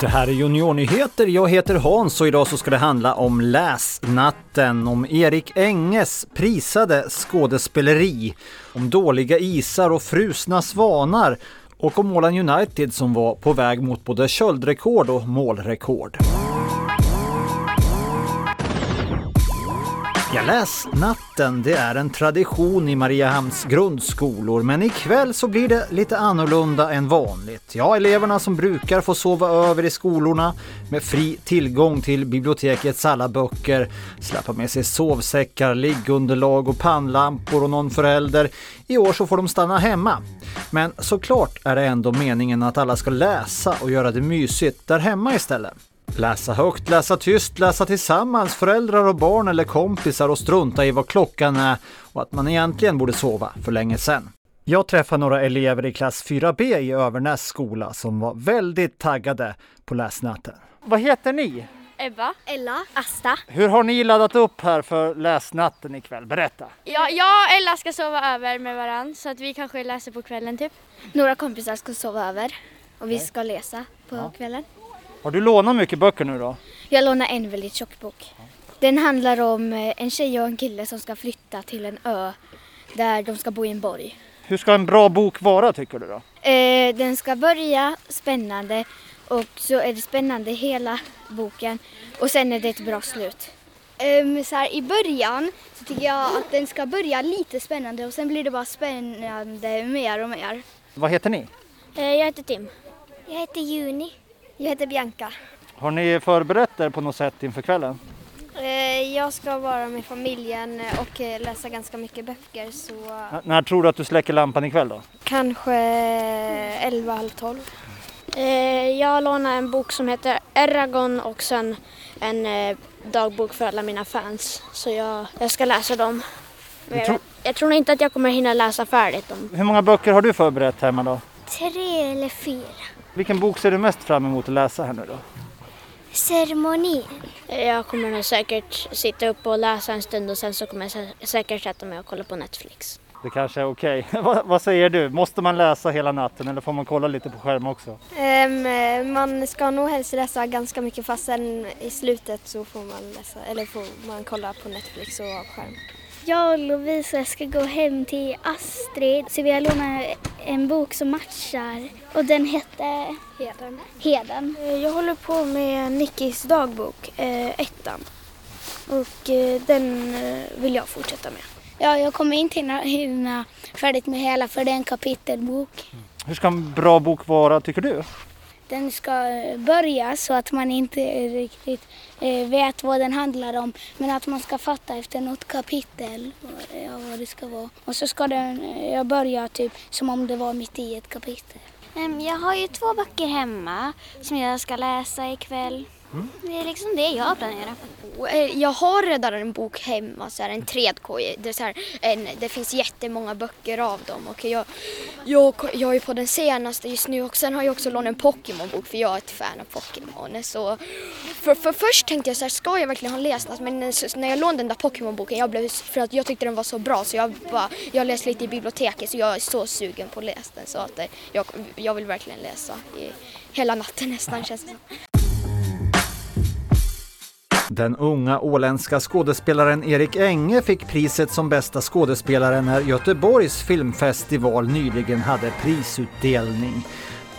Det här är Juniornyheter. Jag heter Hans och idag så ska det handla om Läsnatten, om Erik Enges prisade skådespeleri, om dåliga isar och frusna svanar och om Åland United som var på väg mot både köldrekord och målrekord. Ja, läsnatten, det är en tradition i Mariehamns grundskolor, men ikväll så blir det lite annorlunda än vanligt. Ja, eleverna som brukar få sova över i skolorna med fri tillgång till bibliotekets alla böcker, släppa med sig sovsäckar, liggunderlag och pannlampor och någon förälder. I år så får de stanna hemma. Men såklart är det ändå meningen att alla ska läsa och göra det mysigt där hemma istället. Läsa högt, läsa tyst, läsa tillsammans, föräldrar och barn eller kompisar och strunta i vad klockan är och att man egentligen borde sova för länge sedan. Jag träffade några elever i klass 4B i Övernäs skola som var väldigt taggade på läsnatten. Vad heter ni? Ebba. Ella. Asta. Hur har ni laddat upp här för läsnatten ikväll? Berätta! Ja, jag och Ella ska sova över med varann så att vi kanske läser på kvällen typ. Några kompisar ska sova över och vi ska läsa på kvällen. Har du lånat mycket böcker nu då? Jag lånar en väldigt tjock bok. Den handlar om eh, en tjej och en kille som ska flytta till en ö där de ska bo i en borg. Hur ska en bra bok vara tycker du då? Eh, den ska börja spännande och så är det spännande hela boken och sen är det ett bra slut. Um, så här, I början så tycker jag att den ska börja lite spännande och sen blir det bara spännande mer och mer. Vad heter ni? Eh, jag heter Tim. Jag heter Juni. Jag heter Bianca. Har ni förberett er på något sätt inför kvällen? Eh, jag ska vara med familjen och eh, läsa ganska mycket böcker så N- när tror du att du släcker lampan ikväll då? kanske 11, halv 12. Eh, jag lånar en bok som heter Eragon och sen en dagbok för alla mina fans. Så jag, jag ska läsa dem. Jag, tror- jag tror inte att jag kommer hinna läsa färdigt dem. Hur många böcker har du förberett hemma då? Tre eller fyra. Vilken bok ser du mest fram emot att läsa här nu då? Ceremoni. Jag kommer nog säkert sitta upp och läsa en stund och sen så kommer jag sä- säkert sätta mig och kolla på Netflix. Det kanske är okej. vad, vad säger du? Måste man läsa hela natten eller får man kolla lite på skärm också? Ehm, man ska nog helst läsa ganska mycket fast sen i slutet så får man läsa eller får man kolla på Netflix och skärm. Jag och Lovisa ska gå hem till Astrid så vi har lånat en bok som matchar och den heter Heden. Heden. Eh, Jag håller på med Nickis dagbok, eh, ettan. Och eh, den vill jag fortsätta med. Ja, jag kommer inte hinna, hinna färdigt med hela för det är en kapitelbok. Hur ska en bra bok vara tycker du? Den ska börja så att man inte riktigt eh, vet vad den handlar om men att man ska fatta efter något kapitel eh, ja, vad det ska vara. Och så ska den eh, jag börja typ som om det var mitt i ett kapitel. Jag har ju två böcker hemma som jag ska läsa ikväll. Det är liksom det jag planerar. Eh, jag har redan en bok hemma, så här, en trädkoja. Det, här, en, det finns jättemånga böcker av dem. Och jag, jag, jag är på den senaste just nu och sen har jag också lånat en Pokémon-bok för jag är ett fan av Pokémon. Så för, för först tänkte jag så här, ska jag verkligen ha läst den? Men när jag lånade den där Pokémon-boken, jag blev, för att jag tyckte den var så bra så jag bara, jag läste lite i biblioteket så jag är så sugen på att läsa den. Så att eh, jag, jag vill verkligen läsa i hela natten nästan känns det som. Den unga åländska skådespelaren Erik Enge fick priset som bästa skådespelare när Göteborgs filmfestival nyligen hade prisutdelning.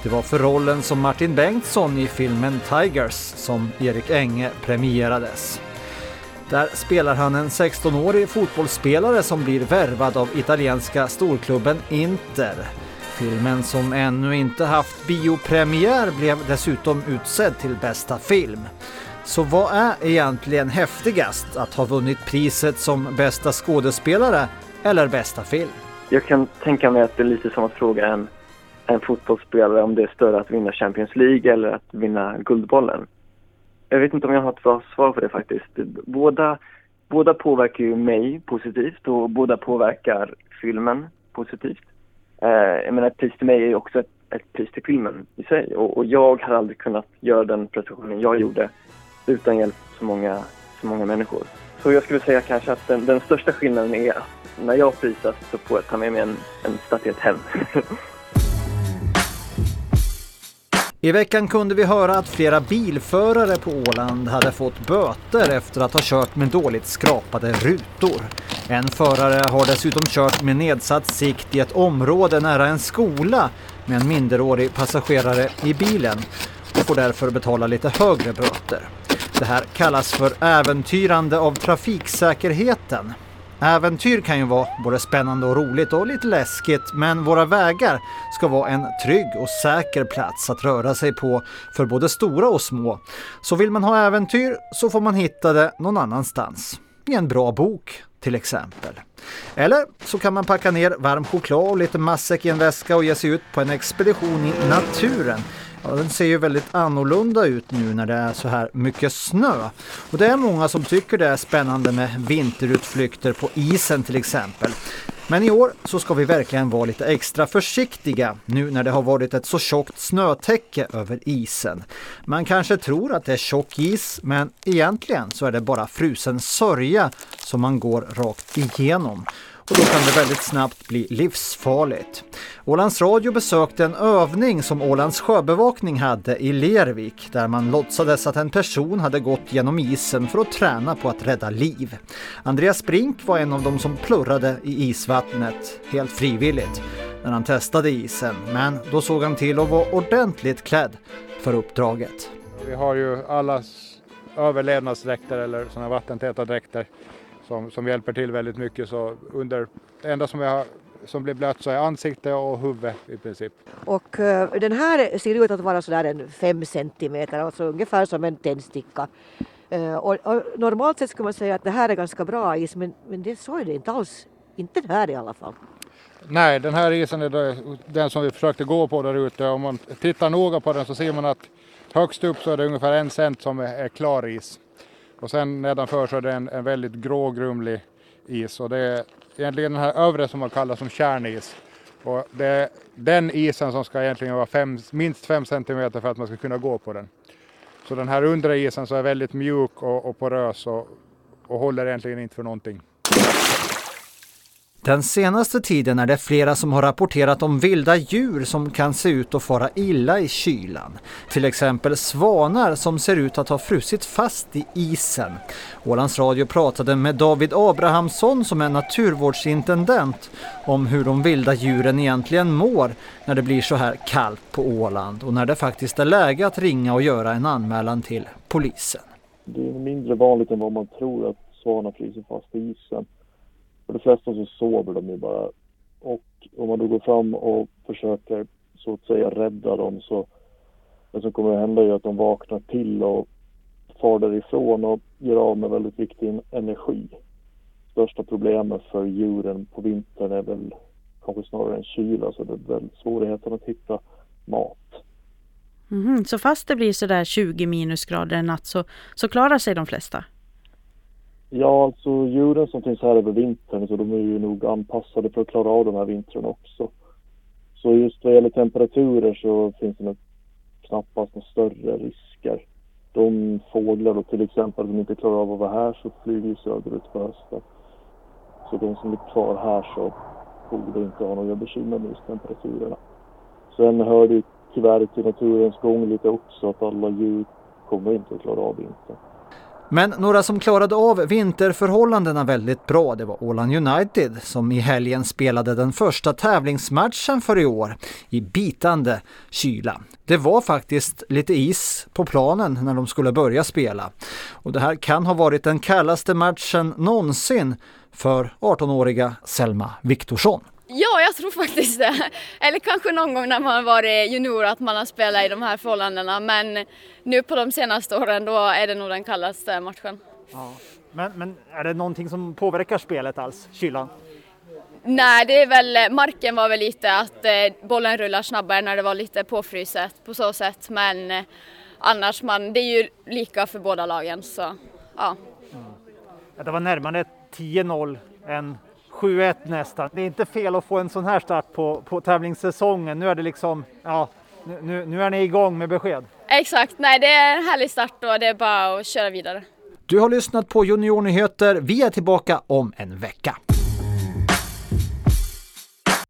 Det var för rollen som Martin Bengtsson i filmen Tigers som Erik Enge premierades. Där spelar han en 16-årig fotbollsspelare som blir värvad av italienska storklubben Inter. Filmen som ännu inte haft biopremiär blev dessutom utsedd till bästa film. Så vad är egentligen häftigast? Att ha vunnit priset som bästa skådespelare eller bästa film? Jag kan tänka mig att det är lite som att fråga en, en fotbollsspelare om det är större att vinna Champions League eller att vinna Guldbollen. Jag vet inte om jag har ett bra svar på det faktiskt. Båda, båda påverkar ju mig positivt och båda påverkar filmen positivt. Eh, jag menar, ett pris till mig är ju också ett, ett pris till filmen i sig och, och jag hade aldrig kunnat göra den prestationen jag gjorde utan hjälp så många, så många människor. Så jag skulle säga kanske att den, den största skillnaden är att när jag prisas så får jag ta med mig en, en statyett hem. I veckan kunde vi höra att flera bilförare på Åland hade fått böter efter att ha kört med dåligt skrapade rutor. En förare har dessutom kört med nedsatt sikt i ett område nära en skola med en minderårig passagerare i bilen och får därför betala lite högre böter. Det här kallas för äventyrande av trafiksäkerheten. Äventyr kan ju vara både spännande och roligt och lite läskigt men våra vägar ska vara en trygg och säker plats att röra sig på för både stora och små. Så vill man ha äventyr så får man hitta det någon annanstans. I en bra bok till exempel. Eller så kan man packa ner varm choklad och lite matsäck i en väska och ge sig ut på en expedition i naturen Ja, den ser ju väldigt annorlunda ut nu när det är så här mycket snö. Och det är många som tycker det är spännande med vinterutflykter på isen till exempel. Men i år så ska vi verkligen vara lite extra försiktiga nu när det har varit ett så tjockt snötäcke över isen. Man kanske tror att det är tjock is men egentligen så är det bara frusen sörja som man går rakt igenom och då kan det väldigt snabbt bli livsfarligt. Ålands Radio besökte en övning som Ålands sjöbevakning hade i Lervik där man låtsades att en person hade gått genom isen för att träna på att rädda liv. Andreas Brink var en av dem som plurrade i isvattnet helt frivilligt när han testade isen, men då såg han till att vara ordentligt klädd för uppdraget. Vi har ju alla överlevnadsdräkter eller sådana vattentäta dräkter som, som hjälper till väldigt mycket. Så under, det enda som, har, som blir blött så är ansikte och huvud i princip. Och uh, den här ser ut att vara sådär en fem centimeter, alltså ungefär som en tändsticka. Uh, och, och, normalt sett skulle man säga att det här är ganska bra is men, men det så är det inte alls. Inte det här i alla fall. Nej, den här isen är den som vi försökte gå på där ute. Om man tittar noga på den så ser man att högst upp så är det ungefär en cent som är, är klar is. Och sen nedanför så är det en, en väldigt grå grumlig is och det är egentligen den här övre som man kallar som kärnis. Och det är den isen som ska egentligen vara fem, minst 5 cm för att man ska kunna gå på den. Så den här undre isen så är väldigt mjuk och, och porös och, och håller egentligen inte för någonting. Den senaste tiden är det flera som har rapporterat om vilda djur som kan se ut att fara illa i kylan. Till exempel svanar som ser ut att ha frusit fast i isen. Ålands Radio pratade med David Abrahamsson som är naturvårdsintendent om hur de vilda djuren egentligen mår när det blir så här kallt på Åland och när det faktiskt är läge att ringa och göra en anmälan till polisen. Det är mindre vanligt än vad man tror att svanar fryser fast i isen. För de flesta så sover de ju bara. Och om man då går fram och försöker så att säga rädda dem så det som kommer att hända är att de vaknar till och far därifrån och gör av med väldigt viktig energi. Största problemet för djuren på vintern är väl kanske snarare en kyla, så det är väl svårigheten att hitta mat. Mm, så fast det blir sådär 20 minusgrader en natt så, så klarar sig de flesta? Ja, alltså djuren som finns här över vintern så de är ju nog anpassade för att klara av de här vintrarna också. Så just vad gäller temperaturer så finns det nog knappast några större risker. De fåglar då till exempel som inte klarar av att vara här så flyger ju söderut på hösten. Så de som är kvar här så borde inte ha några bekymmer med just temperaturerna. Sen hör det ju tyvärr till naturens gång lite också att alla djur kommer inte att klara av vintern. Men några som klarade av vinterförhållandena väldigt bra det var Åland United som i helgen spelade den första tävlingsmatchen för i år i bitande kyla. Det var faktiskt lite is på planen när de skulle börja spela. Och det här kan ha varit den kallaste matchen någonsin för 18-åriga Selma Viktorsson. Ja, jag tror faktiskt det. Eller kanske någon gång när man varit junior att man har spelat i de här förhållandena. Men nu på de senaste åren då är det nog den kallaste matchen. Ja. Men, men är det någonting som påverkar spelet alls, kylan? Nej, det är väl, marken var väl lite att eh, bollen rullar snabbare när det var lite påfryset på så sätt. Men eh, annars, man, det är ju lika för båda lagen så ja. Mm. Det var närmare 10-0 än 7-1 nästan. Det är inte fel att få en sån här start på, på tävlingssäsongen. Nu är det liksom, ja, nu, nu är ni igång med besked. Exakt, nej det är en härlig start och det är bara att köra vidare. Du har lyssnat på Juniornyheter. Vi är tillbaka om en vecka.